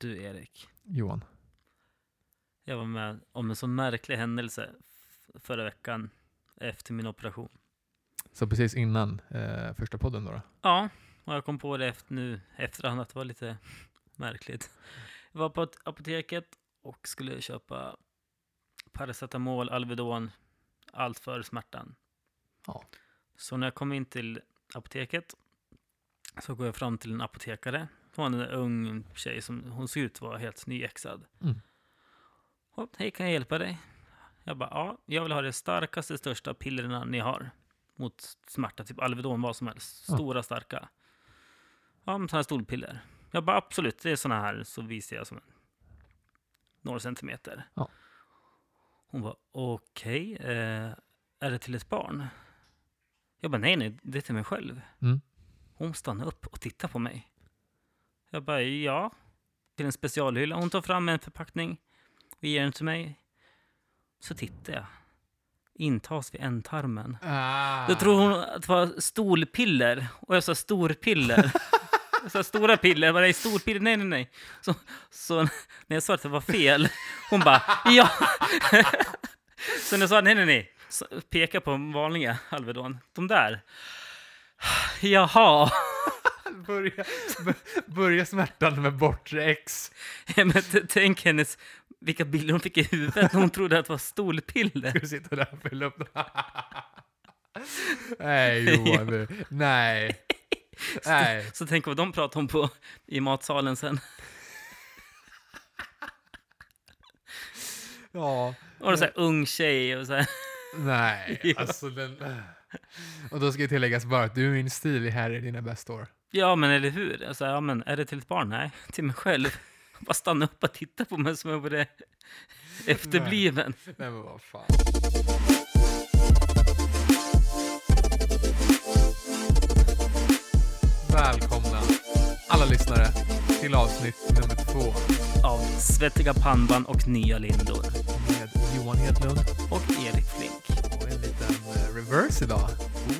Du Erik, Johan. jag var med om en så märklig händelse förra veckan efter min operation. Så precis innan eh, första podden då? då? Ja, och jag kom på det efter, nu efterhand att det var lite märkligt. Jag var på apoteket och skulle köpa paracetamol, Alvedon, allt för smärtan. Ja. Så när jag kom in till apoteket så går jag fram till en apotekare. Hon var en ung tjej som hon såg ut att vara helt nyexad. Mm. Och, Hej, kan jag hjälpa dig? Jag bara, ja, jag vill ha det starkaste, största pillerna ni har mot smärta, typ Alvedon, vad som helst. Stora, starka. Ja, men sådana här stolpiller. Jag bara, absolut, det är sådana här, så visar jag som några centimeter. Ja. Hon var okej, eh, är det till ett barn? Jag bara, nej, nej, det är till mig själv. Mm. Hon stannade upp och tittade på mig. Jag bara, ja. Till en specialhylla. Hon tar fram en förpackning och ger den till mig. Så tittar jag. Intas vid ändtarmen. Ah. Då tror hon att det var stolpiller. Och jag sa storpiller. jag sa stora piller. Bara, nej, storpiller. Nej, nej, nej. Så, så när jag sa att det var fel, hon bara, ja. så när jag sa nej, nej, nej. Så peka på vanliga Alvedon. De där. Jaha. börja, börja smärtan med bortre X. Ja, men t- tänk hennes, vilka bilder hon fick i huvudet hon trodde att det var stolpiller. Ska du sitta där och fylla upp Nej Johan, du. nej. Nej. Så tänk vad de pratar om på, i matsalen sen. Ja, Och en sån här ung tjej och så här. nej. Alltså den... Och då ska jag tilläggas bara att du är min stil här i dina bästa år. Ja, men eller hur? Alltså, ja, men är det till ett barn? Nej, till mig själv. Bara stanna upp och titta på mig som jag vore efterbliven. Nej men vad fan. Välkomna alla lyssnare till avsnitt nummer två Av svettiga pannband och nya lindor. med Johan Hedlund Och Erik Flink. och en liten eh, reverse idag.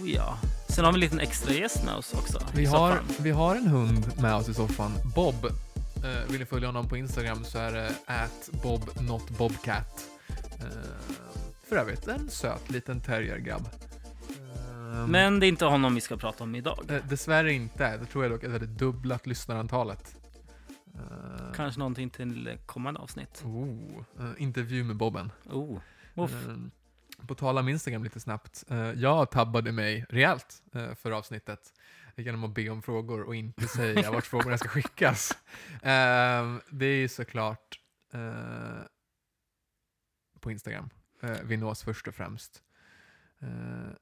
Oh ja. Sen har vi en liten extra gäst med oss också. Vi har, vi har en hund med oss i soffan, Bob. Eh, vill ni följa honom på Instagram så är det at Bob not Bobcat. Eh, för övrigt en söt liten terriergrabb. Eh, Men det är inte honom vi ska prata om idag. eh, dessvärre inte. Det tror jag dock är det dubblat lyssnarantalet. Eh, Kanske någonting till kommande avsnitt. Oh, eh, intervju med Bobben. Oh. Uff. Eh, på tal om Instagram lite snabbt. Eh, jag tabbade mig rejält uh, för avsnittet genom att be om frågor och inte säga vart frågorna ska skickas. Eh, det är ju såklart eh, på Instagram vi nås först och främst. Uh,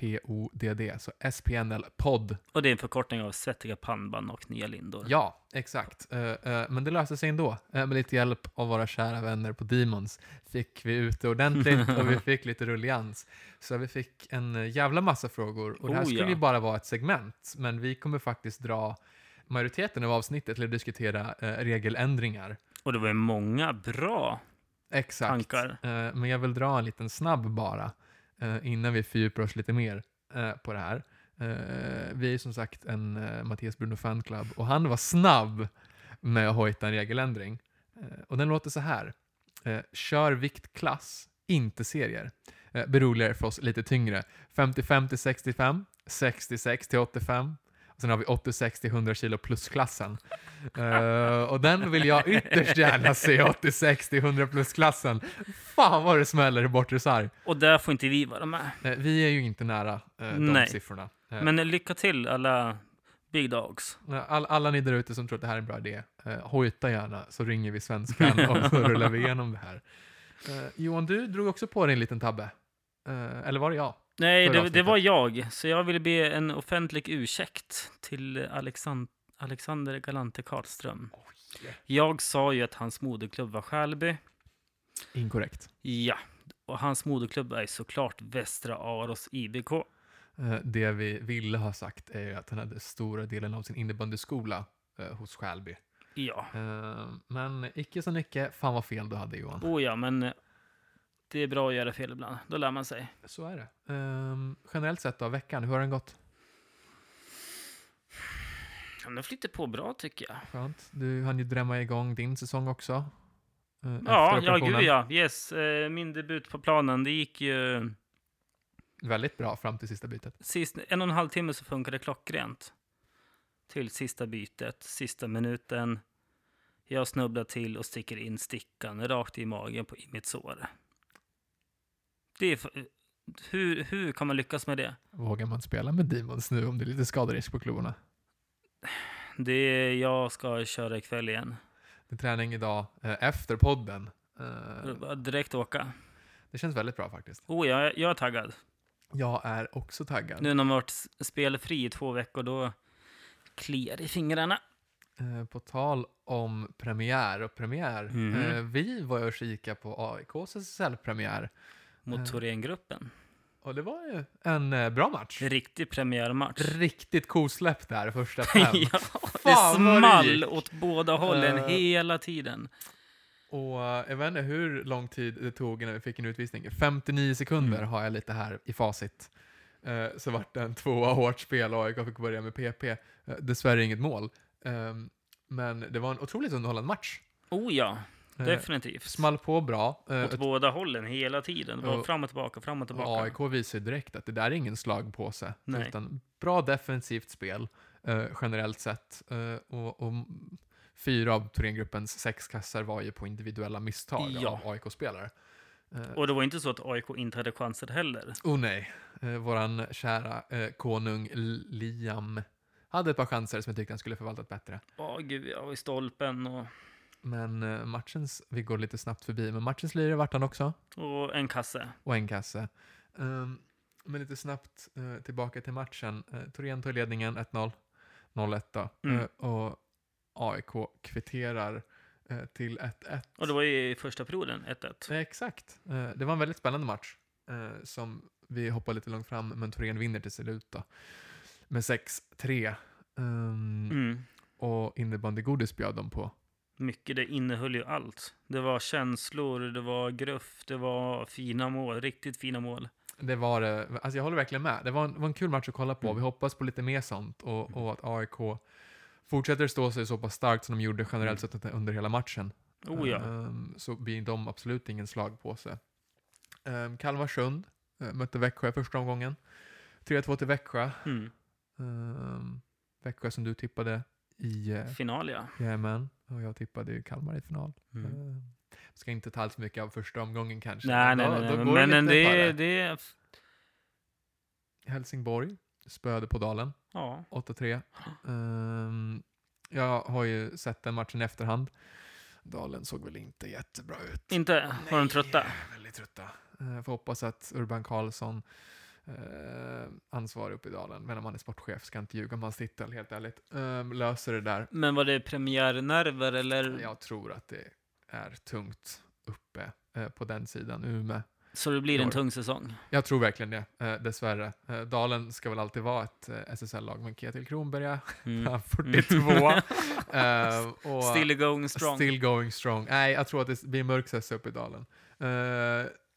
SPNLPODD, så SPNL-podd. Och det är en förkortning av svettiga pannband och nya lindor. Ja, exakt. Eh, eh, men det löste sig ändå. Uh, med lite hjälp av våra kära vänner på Demons fick vi ut det ordentligt och vi fick lite rullians. Så vi fick en eh, jävla massa frågor. Och det här Oh, skulle ju bara vara ett segment, men vi kommer faktiskt dra majoriteten av avsnittet till att diskutera eh, regeländringar. Och det var ju många bra Exakt. tankar. Eh, men jag vill dra en liten snabb bara, eh, Eh, innan vi fördjupar oss lite mer eh, på det här. Eh, vi är som sagt en Mattias Bruno fanclub och han var snabb med att hojta en regeländring. Och den låter så här. Kör viktklass, inte serier. Beroligare för oss lite tyngre. 55 till 65, 66 till 85. Sen har vi 86 till 100 kilo plus-klassen. Eh, och den vill jag ytterst gärna se, 86 till 100 plus-klassen. Fan vad det smäller i bortre sarg. Och där får inte vi vara med. Eh, vi är ju inte nära eh, de Nej. siffrorna. Men lycka till alla Big Dogs. all, alla ni där ute som tror att det här är en bra idé, eh, hojta gärna så ringer vi svenskan och så rullar vi igenom det här. Johan, du drog också på dig en liten tabbe. Eller var det jag? Nej, det, det var jag. Så jag ville be en offentlig ursäkt till Alexan Alexander Galante Karlström. Jag sa ju att hans moderklubb var Skälby. Inkorrekt. Ja, och hans moderklubb är såklart Västra Aros IBK. Eh, det vi ville ha sagt är att han hade stora delen av sin innebandyskola eh, hos Skälby. Ja, Eh, men icke så mycket. Fan vad fel du hade Johan. oh ja, men det är bra att göra fel ibland. Då lär man sig. Så är det. Ehm, generellt sett då, veckan, hur har den gått? Han har flyttat på bra tycker jag. Skönt. Du hann ju drämma igång din säsong också. eh, Ja, ja gud ja. Yes, eh, min debut på planen, det gick ju... Väldigt bra fram till sista bytet. Sist, en och en halv timme så funkade det klockrent. Till sista bytet, sista minuten. Jag snubblar till och sticker in stickan rakt i magen på, i mitt sår. Det är, hur, hur kan man lyckas med det? Vågar man spela med Demons nu om det är lite skaderisk på klubborna? Det är, jag ska köra ikväll igen. Det är träning idag eh, efter podden. Eh, Direkt åka. det känns väldigt bra faktiskt. Oh, jag, jag är taggad. Jag är också taggad. Nu när man varit spelfri i två veckor, då kliar i fingrarna. Eh, på tal om premiär och premiär. Eh, vi var och kika på AIKs SSL-premiär. Mot Eh. Thorengruppen. Och det var ju en eh, bra match. Riktig premiärmatch. Riktigt kosläpp där första fem. ja, det Fan, det small gick. åt båda hållen Eh. hela tiden. Och jag vet inte hur lång tid det tog innan vi fick en utvisning. 59 sekunder Mm. har jag lite här i facit. Eh, så vart det en tvåa hårt spel och AIK fick börja med PP. Eh, dessvärre inget mål. Ehm, men det var en otroligt underhållande match. Oh ja, definitivt. small på bra. Eh, Åt ett- båda hållen hela tiden. Och- fram och tillbaka, fram och tillbaka. AIK visar ju direkt att det där är ingen slagpåse. Nej. Utan bra defensivt spel eh, generellt sett. Eh, och, och fyra av Thorengruppens sex kassar var ju på individuella misstag Ja. av AIK-spelare. Eh, Och det var inte så att AIK inte hade chanser heller. Oh nej, eh, våran kära eh, konung Liam hade ett par chanser som jag tyckte han skulle förvaltat bättre. Ja, gud, jag var i stolpen och, Men eh, matchens, vi går lite snabbt förbi, men matchens lirare vart han också. och en kasse. Och en kasse. Um, men lite snabbt eh, tillbaka till matchen. Uh, Torén tar ledningen 1-0, 0-1 då. Mm. Eh, och AIK kvitterar eh, till 1-1. Och det var ju i första perioden, 1-1. Eh, Exakt. Eh, det var en väldigt spännande match eh, som vi hoppar lite långt fram, men Torén vinner till slut då. Med 6-3. Um, Mm. Och innebandygodis bjöd de på. Mycket, det innehöll ju allt. Det var känslor, det var gruff, det var fina mål, riktigt fina mål. Det var det. Alltså jag håller verkligen med. Det var en, var en kul match att kolla på. Mm. Vi hoppas på lite mer sånt och, och att AIK fortsätter stå sig så pass starkt som de gjorde generellt sett under hela matchen. Oh ja. Ehm, så blir de absolut ingen slagpåse. Um, Kalmarsund uh, mötte Växjö första omgången. 3-2 till Växjö. Mm. Ehm, Växjö som du tippade i uh, Final, ja. Jajamän. Och jag tippade ju Kalmar i final. Mm. Ehm, ska inte ta för mycket av första omgången kanske. Nej, nej, Då- nej. då nej. går Men, det, det är... Helsingborg spöade på Dalen. Ja. 8-3. Ehm, jag har ju sett den matchen i efterhand. Dalen såg väl inte jättebra ut. Inte? Var de trötta? Väldigt trötta. Uh, får hoppas att Urban Karlsson, uh, ansvarig uppe i Dalen, men om han är sportchef, ska inte ljuga om hans titel, helt ärligt, Ehm, löser det där. Men var det premiärnerver eller? Jag tror att det är tungt uppe eh, på den sidan, Ume. Så det blir en tung säsong? Jag tror verkligen det, uh, dessvärre. Uh, Dalen ska väl alltid vara ett uh, SSL-lag, men Ketil Kronberga, Mm. han 42. Ehm, och Still going strong. Still going strong. Nej, jag tror att det blir mörksäss uppe i dalen.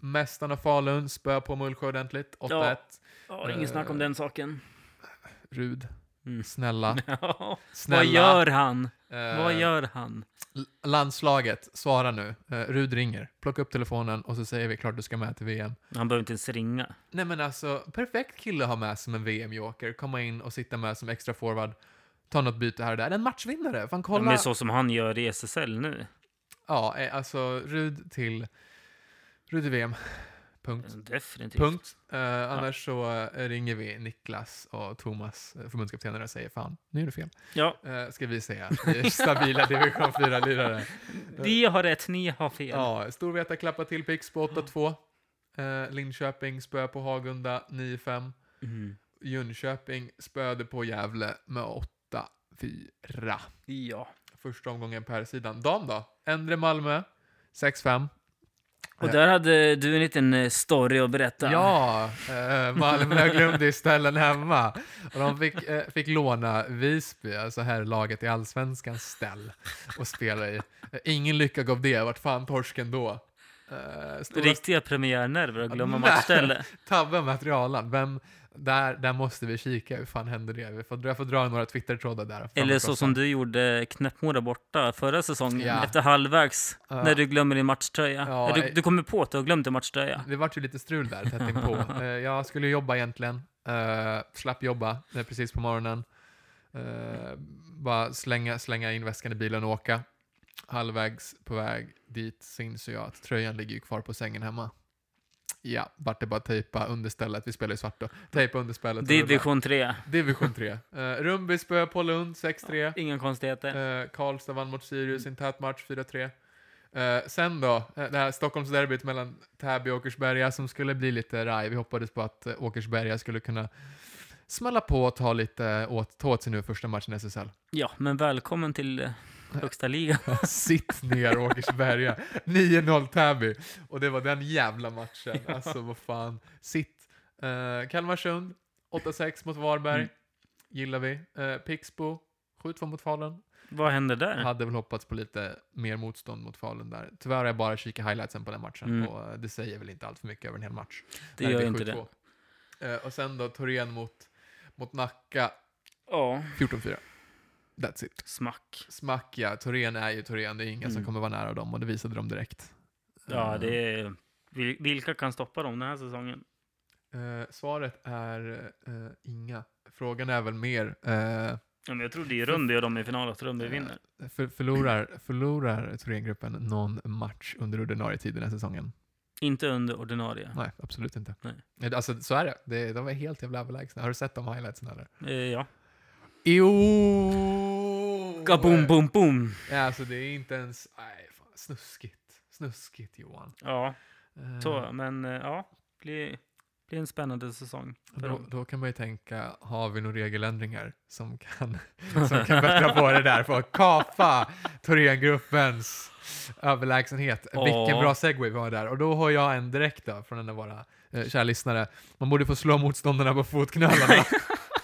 Mästarna Falun spö på Mullsjö ordentligt. 8-1. Ja, inget snack om den saken. Rud. Mm. Snälla. Ja. Snälla. Vad gör han? Eh, Vad gör han? Landslaget, svara nu. Eh, Rud ringer. Plocka upp telefonen och så säger vi klart du ska med till VM. Han behöver inte ens ringa. Nej men alltså, perfekt kille att ha med som en VM-joker. Komma in och sitta med som extra forward. Ta något byte här och där. En matchvinnare. Fan Ja, kolla. men så som han gör i SSL nu. Ja, eh, alltså Rud till... Rud i VM. Punkt. Definitivt. Punkt. Eh, annars så eh, ringer vi Niklas och Thomas, uh, förbundskaptenerna, och säger fan, nu är det fel. Ja, Uh, ska vi säga. Vi är stabila division 4-lirare. vi har rätt, ni har fel. Ja, Storvreta klappar till Pix på 8-2. Uh, Linköping spö på Hagunda 9-5. Mm. Jönköping spöade på Gävle med 8-4. Ja. Första omgången per sidan. Dam då? Endre Malmö 6-5. Och där hade du en liten eh, story att berätta. Ja, eh, Malmö glömde ju ställen hemma. Och de fick, eh, fick låna Visby, alltså här laget i allsvenskans ställ, och spela i. Ingen lycka gav det, vart fan torsken då? Eh, stora Riktiga premiärnerver att glömma matchställe. tabben materialen. Vem, Där, där måste vi kika, hur fan hände det? Vi får, jag får dra några Twitter-trådar där. Eller så som du gjorde Knäppmora borta förra säsongen, Ja. efter halvvägs, Ja. när du glömmer din matchtröja. Ja, du, du kommer på att du har glömt din matchtröja. Det vart ju lite strul där, tätt inpå. Eh, jag skulle jobba egentligen, uh, slapp jobba eh, precis på morgonen. Eh, bara slänga, slänga in väskan i bilen och åka. Halvvägs på väg dit så inser jag att tröjan ligger kvar på sängen hemma. Ja, vart det bara tejpa understället. Vi spelar ju svart då. Tejpa understället. Division 3. Division 3. Uh, Rumby spöade på Lund 6-3. Inga konstigheter. Eh, Karlstad vann mot Sirius i en tät match, 4-3. Eh, sen då, eh, det här Stockholmsderbyt mellan Täby och Åkersberga som skulle bli lite raj. Vi hoppades på att eh, Åkersberga skulle kunna smälla på och ta lite åt, ta åt sig nu första matchen i SSL. Ja, men välkommen till eh, högsta ligan. Sitt ner Åkersberga. 9-0 Täby. Och det var den jävla matchen. Alltså vad fan. Sitt. Uh, Kalmarsund, 8-6 mot Varberg. Mm. Gillar vi. Uh, Pixbo, 7-2 mot Falun. Vad hände där? Hade väl hoppats på lite mer motstånd mot Falun där. Tyvärr har jag bara kikat highlightsen på den matchen Mm. och eh, det säger väl inte allt för mycket över en hel match. Det gör blir inte det. 7-2. Eh, och sen då Torén mot, mot Nacka, Ja, 14-4. That's it. smack. Smack ja, Torén är ju Torén, det är ingen som Mm. kommer vara nära dem och det visade de direkt. Ja, Eh, det är... vil- Vilka kan stoppa dem den här säsongen? eh, svaret är eh, inga. Frågan är väl mer, eh, Ja, men jag tror det är Rönnby och de i final, att Rönnby vinner. för, förlorar, förlorar Thorengruppen någon match under ordinarie tid den här säsongen? Inte under ordinarie. Nej, absolut inte. Nej. Eh, Alltså, så är det. det. De är helt jävla överlägsna. Har du sett de highlightsen eller? Eh, ja. Jo! Gaboom, boom, boom. Ja, alltså det är inte ens... Nej, fan. Snuskigt. Snuskigt, Johan. Ja, Eh, så. Men eh, ja, blir, blir en spännande säsong. Då, då kan man ju tänka, har vi några regeländringar som kan, som kan bättra på det där för att kapa Thorengruppens överlägsenhet? Ja. Vilken bra segway vi har där. Och då har jag en direkt då, från en av våra eh, kära lyssnare. Man borde få slå motståndarna på fotknölarna.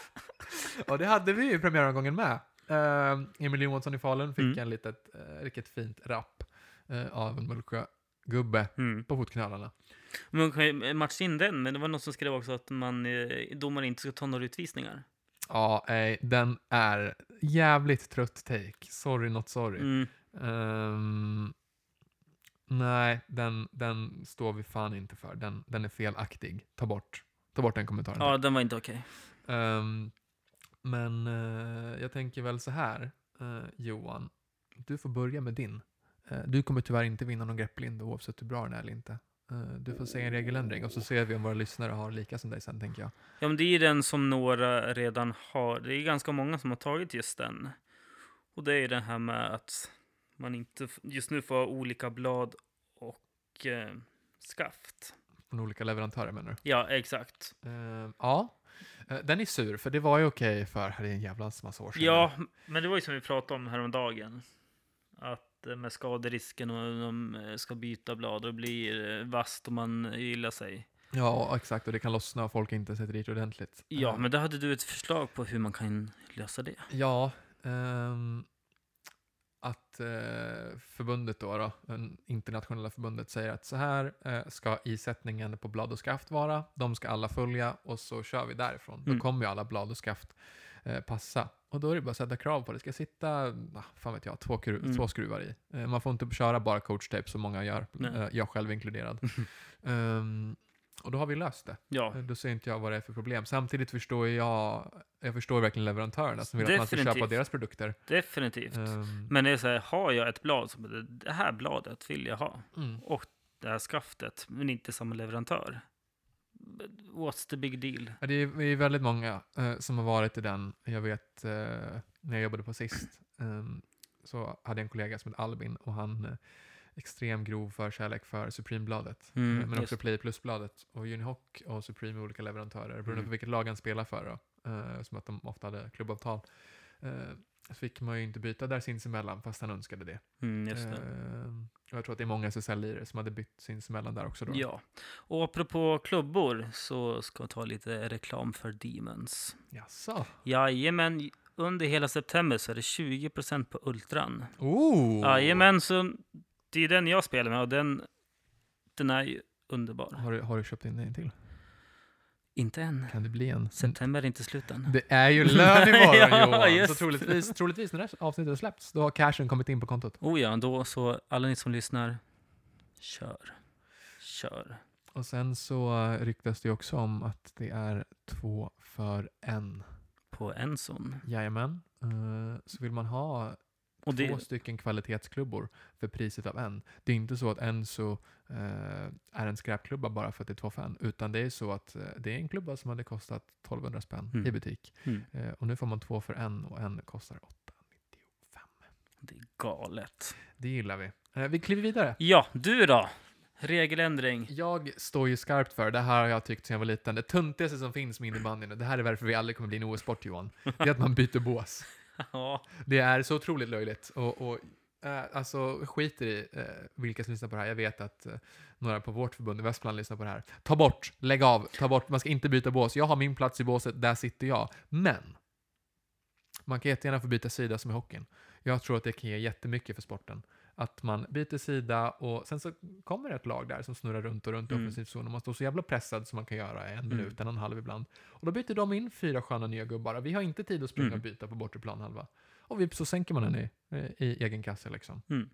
och det hade vi ju i premiäromgången med. Uh, Emil Johansson i Falun fick Mm. en litet, uh, riktigt fint rapp eh, av en Mullsjö-gubbe Mm. på fotknölarna. Man kan ju matcha in den, men det var någon som skrev också att man, eh, domaren inte ska ta några utvisningar. Ja, eh, den är jävligt trött take. Sorry not sorry. Mm. Ehm, nej, den, den står vi fan inte för. Den, den är felaktig. Ta bort, ta bort den kommentaren. Ja, den var inte okej. Ehm, men eh, jag tänker väl så här, eh, Johan. Du får börja med din. Eh, du kommer tyvärr inte vinna någon grepplinje oavsett hur bra den är eller inte. Eh, du får säga en regeländring och så ser vi om våra lyssnare har lika som dig sen, tänker jag. Ja, men det är den som några redan har. Det är ganska många som har tagit just den. Och det är det här med att man inte just nu får ha olika blad och eh, skaft. Från olika leverantörer menar du? Ja, exakt. Ehm, ja, Eh, den är sur, för det var ju okej för, det är en jävla massa år sedan. Ja, men det var ju som vi pratade om häromdagen. Att eh, med skaderisken och de eh, ska byta blad och blir eh, vasst och man gillar sig. Ja, exakt. Och det kan lossna och folk inte sätter dit ordentligt. Ja, Eh, men då hade du ett förslag på hur man kan lösa det. Ja, ehm, att eh, förbundet då, då, internationella förbundet säger att så här eh, ska isättningen på blad och skaft vara. De ska alla följa och så kör vi därifrån. Mm. Då kommer ju alla blad och skaft eh, passa. Och då är det bara att sätta krav på det. Det ska sitta, ah, fan vet jag, två, skru- Mm. två skruvar i. Eh, man får inte köra bara coachtape som många gör, eh, jag själv inkluderad. Ehm, och då har vi löst det. Ja, Eh, Då ser inte jag vad det är för problem. Samtidigt förstår jag, jag förstår verkligen leverantörerna som vill att man ska köpa Definitivt. deras produkter. definitivt. Ehm, Men det är så här, har jag ett blad som det- här bladet vill jag ha mm. och det här skaftet, men inte samma leverantör. What's the big deal? Ja, det är, väldigt många eh, som har varit i den. Jag vet eh, när jag jobbade på sist ehm, så hade jag en kollega som hette Albin och han eh, extrem grov förkärlek för Supreme-bladet. Mm, eh, men också. Play Plus-bladet. Och Unihoc och Supreme är olika leverantörer. Beroende Mm. på vilket lag han spelar för då, eh, som att de ofta hade klubbavtal. Eh, så fick man ju inte byta där sinsemellan fast han önskade det. Mm, det. Eh, och jag tror att det är många SSL-lirare som hade bytt sinsemellan där också då. Ja, och apropå klubbor så ska jag ta lite reklam för Demons. Jaså? Jajamän, under hela september så är det 20% på Ultran. Oh! Jajamän, så det är den jag spelar med och den, den är ju underbar. Har du, har du köpt in en till? Inte än. Kan det bli en? September är inte slut än. Det är ju lön imorgon Ja, Johan! Så just troligtvis, troligtvis när det här avsnittet har släppts, då har cashen kommit in på kontot. Oh ja, då så alla ni som lyssnar, kör. Kör. Och sen så ryktas det också om att det är två för en. På en sån. Jajamän. Eh, så vill man ha Och två det, stycken kvalitetsklubbor för priset av en. Det är inte så att Enso eh, är en skräpklubba bara för att det är två en, utan det är så att eh, det är en klubba som hade kostat 1200 spänn Mm. i butik. mm, Eh, och nu får man två för en och en kostar 895. det är galet. Det gillar vi. Eh, vi kliver vidare. Ja, du då? Regeländring. Jag står ju skarpt för, det här har jag tyckt sedan jag var liten, det töntigaste som finns med innebandyn, och det här är varför vi aldrig kommer bli en OS-sport Johan, det är att man byter bås. Ja, Det är så otroligt löjligt. Och, och eh, alltså, skiter i eh, vilka som lyssnar på det här. Jag vet att eh, några på vårt förbund i Västmanland lyssnar på det här. Ta bort, lägg av, ta bort, man ska inte byta bås. Jag har min plats i båset, där sitter jag. Men, man kan jättegärna få byta sida som i hockeyn. Jag tror att det kan ge jättemycket för sporten. Att man byter sida och sen så kommer ett lag där som snurrar runt och runt i Mm. offensiv zon och man står så jävla pressad som man kan göra en Mm. minut, en och en halv ibland. Och då byter de in fyra sköna nya gubbar vi har inte tid att springa Mm. och byta på bortre planhalva. Och vips så sänker man den i, i egen kasse liksom. Mm.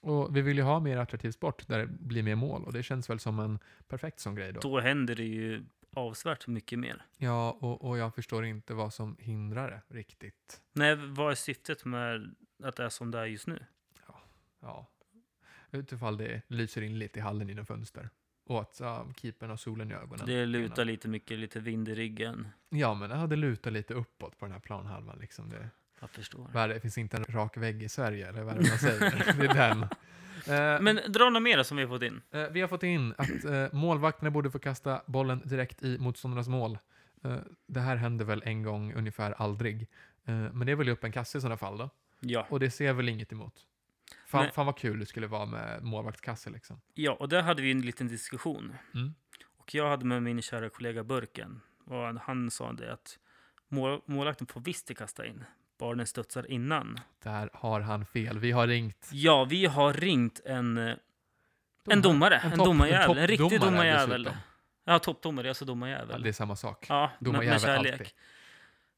Och vi vill ju ha mer attraktiv sport där det blir mer mål och det känns väl som en perfekt sån grej då. då händer det ju avsevärt mycket mer. Ja, och, och jag förstår inte vad som hindrar det riktigt. Nej, vad är syftet med att det är som det är just nu? Ja. Utifall det lyser in lite i hallen genom fönster. Och att ja, keepern har solen i ögonen. Det lutar lite mycket, lite vind i ryggen. Ja, men det hade lutat lite uppåt på den här planhalvan. Liksom. Det, Jag förstår. vad det? det finns inte en rak vägg i Sverige, eller vad är det man säger? det är den. Eh, Men dra något mer som vi har fått in. Eh, vi har fått in att eh, målvakterna borde få kasta bollen direkt i motståndarnas mål. Eh, det här händer väl en gång ungefär aldrig. Eh, men det är väl upp en kasse i sådana fall då. Ja. Och det ser jag väl inget emot. Fan, Nej. fan vad kul det skulle vara med målvaktskasse liksom. ja, och där hade vi en liten diskussion. Mm. Och jag hade med min kära kollega Burken. Och han- sa det att mål, målvakten får visst kasta in. Bara den studsar innan. Där har han fel. Vi har ringt Ja, vi har ringt en, eh, en domare. En, topp- domarjävel. En, riktig toppdomare domarjävel. Ja, toppdomare. Alltså Ja, domarjävel. det är samma sak. Ja, med, Domarjävel med kärlek. alltid.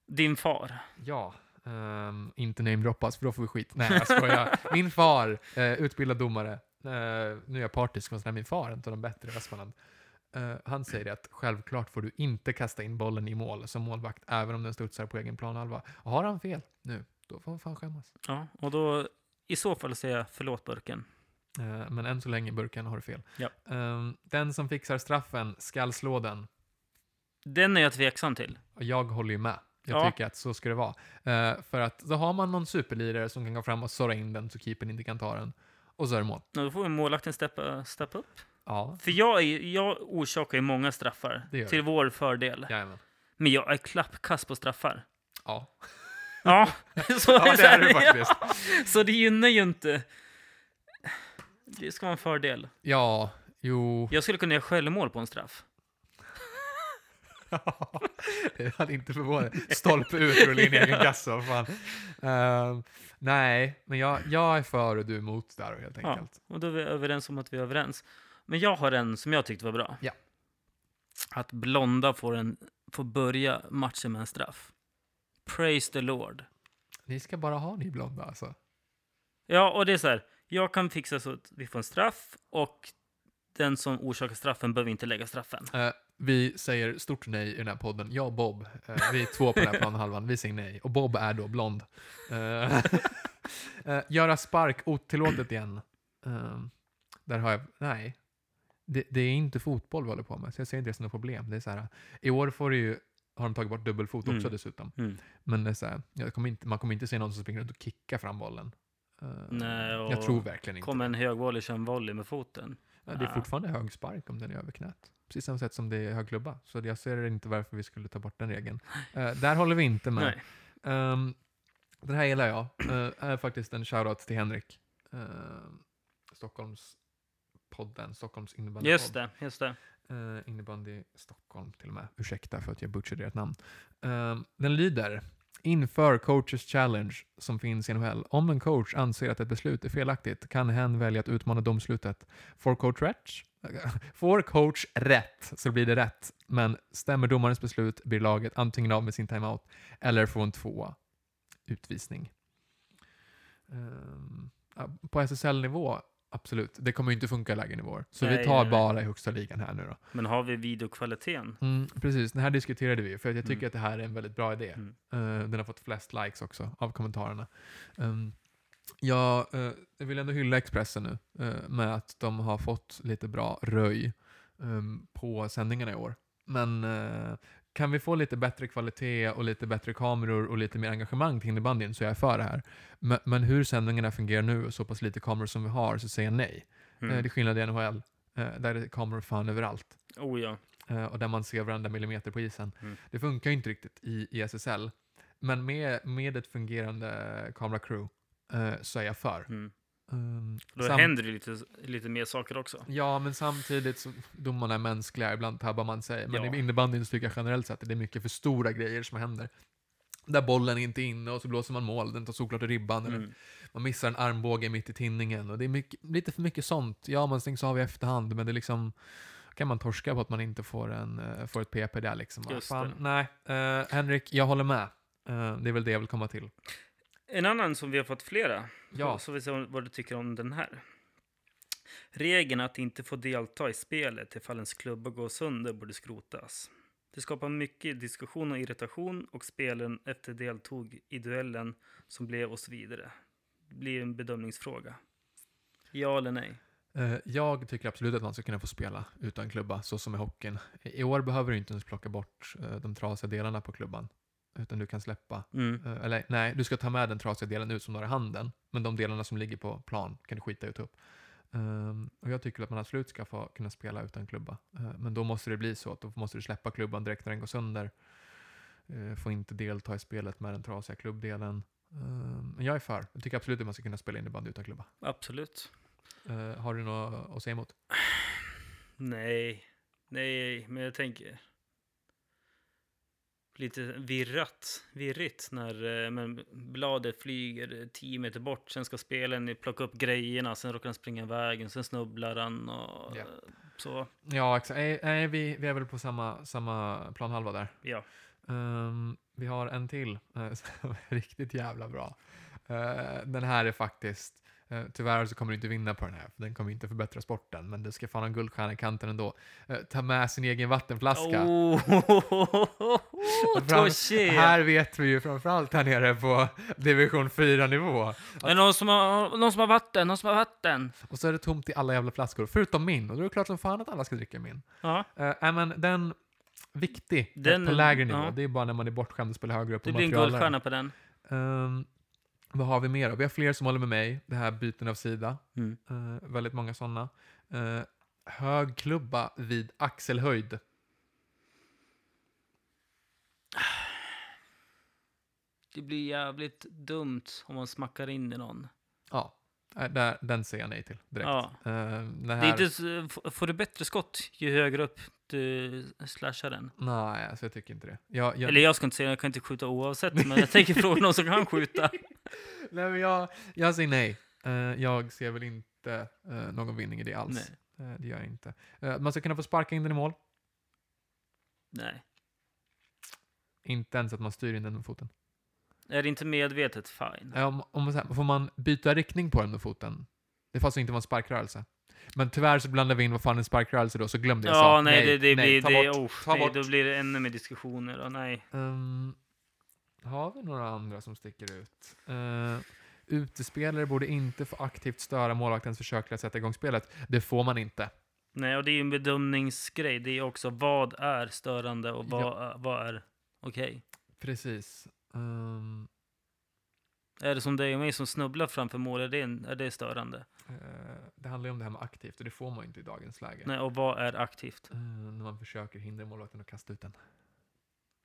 Din far. Ja. Ehm, inte namedroppas, för då får vi skit. Nej, jag skojar. Min far, uh, utbildad domare. Eh, nu är jag partisk, men min far, en av de bättre i Västmanland. Eh, han säger att självklart får du inte kasta in bollen i mål som målvakt, även om den studsar på egen planhalva. Och har han fel nu, då får han fan skämmas. Ja, och då i så fall säger jag förlåt Burken. Eh, men än så länge, Burken, har fel. Ja. Ehm, den som fixar straffen skall slå den. Den är jag tveksam till. Jag håller ju med. Jag Ja. tycker att så ska det vara. Eh, för att då har man någon superlirare som kan gå fram och såra in den så keepern inte kan ta den. Och så är det mål. Och Då får vi målvakten steppa, steppa upp. Ja, För jag, är, jag orsakar ju många straffar Det till du. vår fördel. jajamän. Men jag är klappkass på straffar. Ja. Ja, så, Ja, det är ja. faktiskt. så det gynnar ju inte... Det ska vara en fördel. Ja, jo. Jag skulle kunna göra självmål på en straff. det hade inte förvånat. Stolpe ut, rulla in i egen kassa. Fan. Ehm, nej, men jag, jag är för och du är emot där helt Ja, enkelt. och då är vi överens om att vi är överens. Men jag har en som jag tyckte var bra. Ja. Att Blonda får, en, får börja matchen med en straff. Praise the Lord. Ni ska bara ha ni blonda alltså. Ja, och det är så här. Jag kan fixa så att vi får en straff och den som orsakar straffen behöver inte lägga straffen. Eh, vi säger stort nej i den här podden. Jag och Bob, eh, vi är två på den här planhalvan, vi säger nej. Och Bob är då blond. Eh, eh, göra spark otillåtet igen. Eh, där har jag, nej. Det, det är inte fotboll vi håller på med, så jag ser inte det som något problem. Det är så här, I år får ju, har de tagit bort dubbelfot också Mm. dessutom. Mm. Men det är så här, jag kommer inte, man kommer inte se någon som springer runt och kickar fram bollen. Eh, Nej, och jag tror verkligen inte Kommer en hög volley, kör en volley med foten. Ja, det är fortfarande hög spark om den är över knät. Precis samma sätt som det är hög klubba. Så jag ser inte varför vi skulle ta bort den regeln. Eh, där håller vi inte med. Nej. Ehm, den här gillar jag. Uh, är faktiskt en shoutout till Henrik. Uh, Stockholms podden, Stockholms innebandypodd. Just det, just det. Uh, innebandy Stockholm till och med. Ursäkta för att jag butchade ert namn. Ehm, den lyder Inför Coaches Challenge som finns i NHL. Om en coach anser att ett beslut är felaktigt kan hen välja att utmana domslutet. Får coach rätt, Får coach rätt så blir det rätt. Men stämmer domarens beslut blir laget antingen av med sin timeout eller får en tvåa utvisning. Ehm, på SSL-nivå, absolut. Det kommer ju inte funka i lägre nivåer. Så vi Nej, tar nej, nej. bara i högsta ligan här nu då. Men har vi videokvaliteten? Mm, precis, det här diskuterade vi för att jag tycker Mm. att det här är en väldigt bra idé. Mm. Eh, den har fått flest likes också av kommentarerna. Um, jag, eh, jag vill ändå hylla Expressen nu eh, med att de har fått lite bra röj ehm, på sändningarna i år. Men kan vi få lite bättre kvalitet och lite bättre kameror och lite mer engagemang till innebandyn så är jag för det här. Men, men hur sändningarna fungerar nu och så pass lite kameror som vi har så säger jag nej. Mm. Eh, det är skillnad i NHL. eh, där är kameror fan överallt. Oh ja. Eh, och där man ser varenda millimeter på isen. Mm. Det funkar ju inte riktigt i, i SSL. Men med, med ett fungerande kameracrew eh, så är jag för. Mm. Um, Då sam- händer det lite, lite mer saker också. Ja, men samtidigt så domarna är mänskliga, ibland tabbar man sig. Men Ja. i innebandyn tycker jag generellt sett att det är mycket för stora grejer som händer. Där bollen inte är inne och så blåser man mål, den tar såklart i ribban. Eller Mm. man missar en armbåge mitt i tinningen. Och det är mycket, lite för mycket sånt. Ja, man stängs av i efterhand, men det är liksom kan man torska på att man inte får, en, eh, får ett PP där liksom. Just Fan, nej, eh, Henrik, jag håller med. Eh, det är väl det jag vill komma till. En annan som vi har fått flera. Ja. Så vi ser vad du tycker om den här. Regeln att inte få delta i spelet ifall ens klubba går sönder borde skrotas. Det skapar mycket diskussion och irritation och spelen efter deltog i duellen som blev och så vidare. Det blir en bedömningsfråga. Ja eller nej? Eh, Jag tycker absolut att man ska kunna få spela utan klubba, så som i hockeyn. I år behöver du inte ens plocka bort eh, de trasiga delarna på klubban. Utan du kan släppa, Mm. eh, eller nej, du ska ta med den trasiga delen ut som du har i handen. Men de delarna som ligger på plan kan du skita i att ta upp. Ehm, och jag tycker att man absolut ska få kunna spela utan klubba. Eh, men då måste det bli så att då måste du släppa klubban direkt när den går sönder. Uh, får inte delta i spelet med den trasiga klubbdelen. Ehm, men jag är för. Jag tycker absolut att man ska kunna spela innebandy utan klubba. Absolut. Eh, har du något att säga emot? Nej, nej, men jag tänker lite virrat, virrigt när eh, men bladet flyger tio meter bort. Sen ska spelaren plocka upp grejerna, sen råkar han springa iväg, sen snubblar han och Ja. eh, så. Ja, exakt. Nej, nej, vi, vi är väl på samma, samma planhalva där. Ja, Ehm, vi har en till eh, som är riktigt jävla bra. Eh, den här är faktiskt, uh, tyvärr så kommer du inte vinna på den här, för den kommer inte förbättra sporten, men det ska fan ha en guldstjärna i kanten ändå. Eh, ta med sin egen vattenflaska. Oh, Fram- touché! här vet vi ju framförallt här nere på division 4-nivå. Är det någon som, har, någon som har vatten? Någon som har vatten? Och så är det tomt i alla jävla flaskor, förutom min. Och då är det klart som fan att alla ska dricka min. Ja, äh, men den, viktig eh, Den- på lägre nivå. ja. Det är bara när man är bortskämd och spelar högre upp det blir en guldstjärna på den. Ehm, vad har vi mer då? Vi har fler som håller med mig. Det här byten av sida. Mm. Eh, väldigt många sådana. Uh, hög klubba vid axelhöjd. Det blir jävligt dumt om man smackar in i någon. Ja, äh, där, den säger jag nej till direkt. Ja. Eh, det Det här, är inte, får du bättre skott ju högre upp du slashar den? Nej, alltså jag tycker inte det. Jag, jag, Eller jag ska inte säga, jag kan inte skjuta oavsett, men jag tänker fråga någon som kan skjuta. nej, men jag, jag säger nej. Eh, jag ser väl inte eh, någon vinning i det alls. Nej. Eh, det gör jag inte. Man ska kunna få sparka in den i mål. Nej. Inte ens att man styr in den med foten. Är det inte medvetet, fine. Om, om man, säger- får man byta riktning på den med foten? Det får alltså inte vara en sparkrörelse. Men tyvärr så blandar vi in vad fan en sparkrörelse då, så glömde jag Ja, sa. nej, det, det blir... ta det, bort, oh, ta nej, bort. Då blir det ännu mer diskussioner. Och nej. Ehm, har vi några andra som sticker ut? Uh, utespelare borde inte få aktivt störa målvaktens försök till att sätta igång spelet. Det får man inte. nej, och det är ju en bedömningsgrej. Det är också vad är störande och vad, är- vad är okej. Precis. Ehm, Är det som dig och mig som snubblar framför mål, är det, är det störande? eh, det handlar ju om det här med aktivt och det får man ju inte i dagens läge. Nej, och vad är aktivt? Eh, när man försöker hindra målvakten att kasta ut den.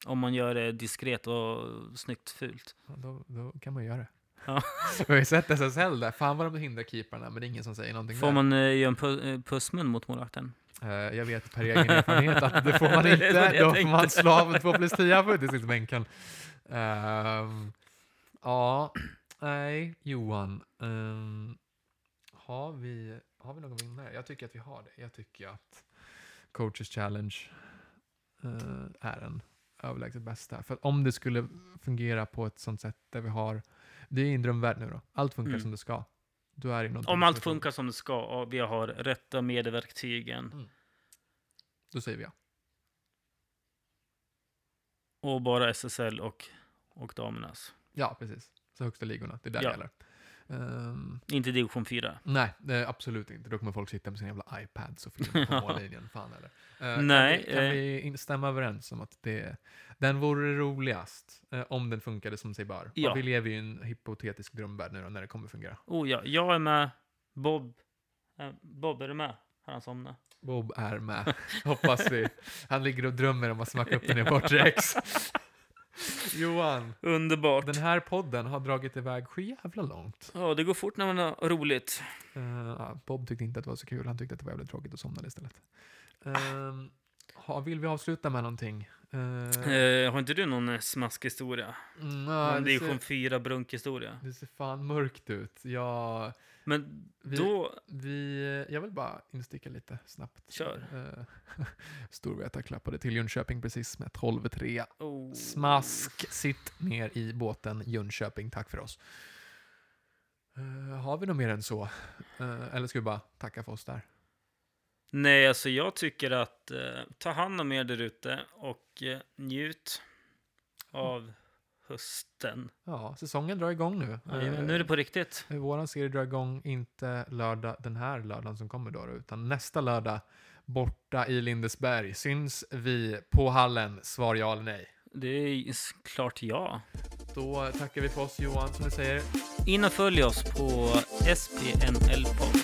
Om man gör det diskret och snyggt fult. Ja, då, då kan man göra det. Ja. Vi har ju sett SSL där. Fan vad de hindrar keeparna, men det är ingen som säger någonting Får där. man uh, göra en pu- eh, pussmun mot målvakten? Eh, jag vet per egen erfarenhet att det får man inte. det Då får man slå av en 2 plus 10 på utvisningsbänken. Ehm, ja, nej, Johan. ehm, har, vi, har vi någon vinnare? Jag tycker att vi har det. Jag tycker att Coaches Challenge eh, är en överlägset bästa. För om det skulle fungera på ett sånt sätt där vi har, det är en drömvärld nu då, allt funkar Mm. som det ska. Då är det någonting Om allt funkar som det ska och vi har rätta medieverktygen Då säger vi ja. och bara SSL och, och damernas. Ja, precis. Så högsta ligorna, det är där det Ja. gäller. Ehm, Inte division 4. nej, är absolut inte. Då kommer folk sitta med sina jävla iPads och filma på mållinjen. Fan eller. Eh, Nej, Kan vi, kan eh. vi stämma överens om att det, den vore roligast eh, om den funkade som sig bör? Ja. Och vi lever ju i en hypotetisk drömvärld nu då, när det kommer fungera. Oh ja, jag är med. Bob. Eh, Bob, är du med? Har han somnat? Bob är med, hoppas vi. Han ligger och drömmer om att smacka upp den i bortre ex. Johan, Underbart. den här podden har dragit iväg jävla långt. Ja, det går fort när man har roligt. Eh, ja, Bob tyckte inte att det var så kul, han tyckte att det var jävligt tråkigt och somnade istället. Uh, ha, vill vi avsluta med någonting? Eh, Eh, har inte du någon eh, smaskhistoria? mm, ja, det, division ser, 4 brunkhistoria? det ser fan mörkt ut. Jag, Men Vi- då... vi, jag vill bara insticka lite snabbt. Kör. Uh, Storvreta klappade till Jönköping precis med 12-3. Oh. Smask, sitt ner i båten Jönköping, tack för oss. Eh, har vi något mer än så? Eh, eller ska vi bara tacka för oss där? Nej, alltså jag tycker att ta hand om er där ute och njut av hösten. Ja, säsongen drar igång nu. Jajamän, nu är det på riktigt. Eh, Våran serie drar igång inte lördag, den här lördagen som kommer då, utan nästa lördag borta i Lindesberg. Syns vi på hallen? Svar ja eller nej. Det är klart ja. Då tackar vi för oss Johan, som du säger. In och följ oss på SPNL-podd.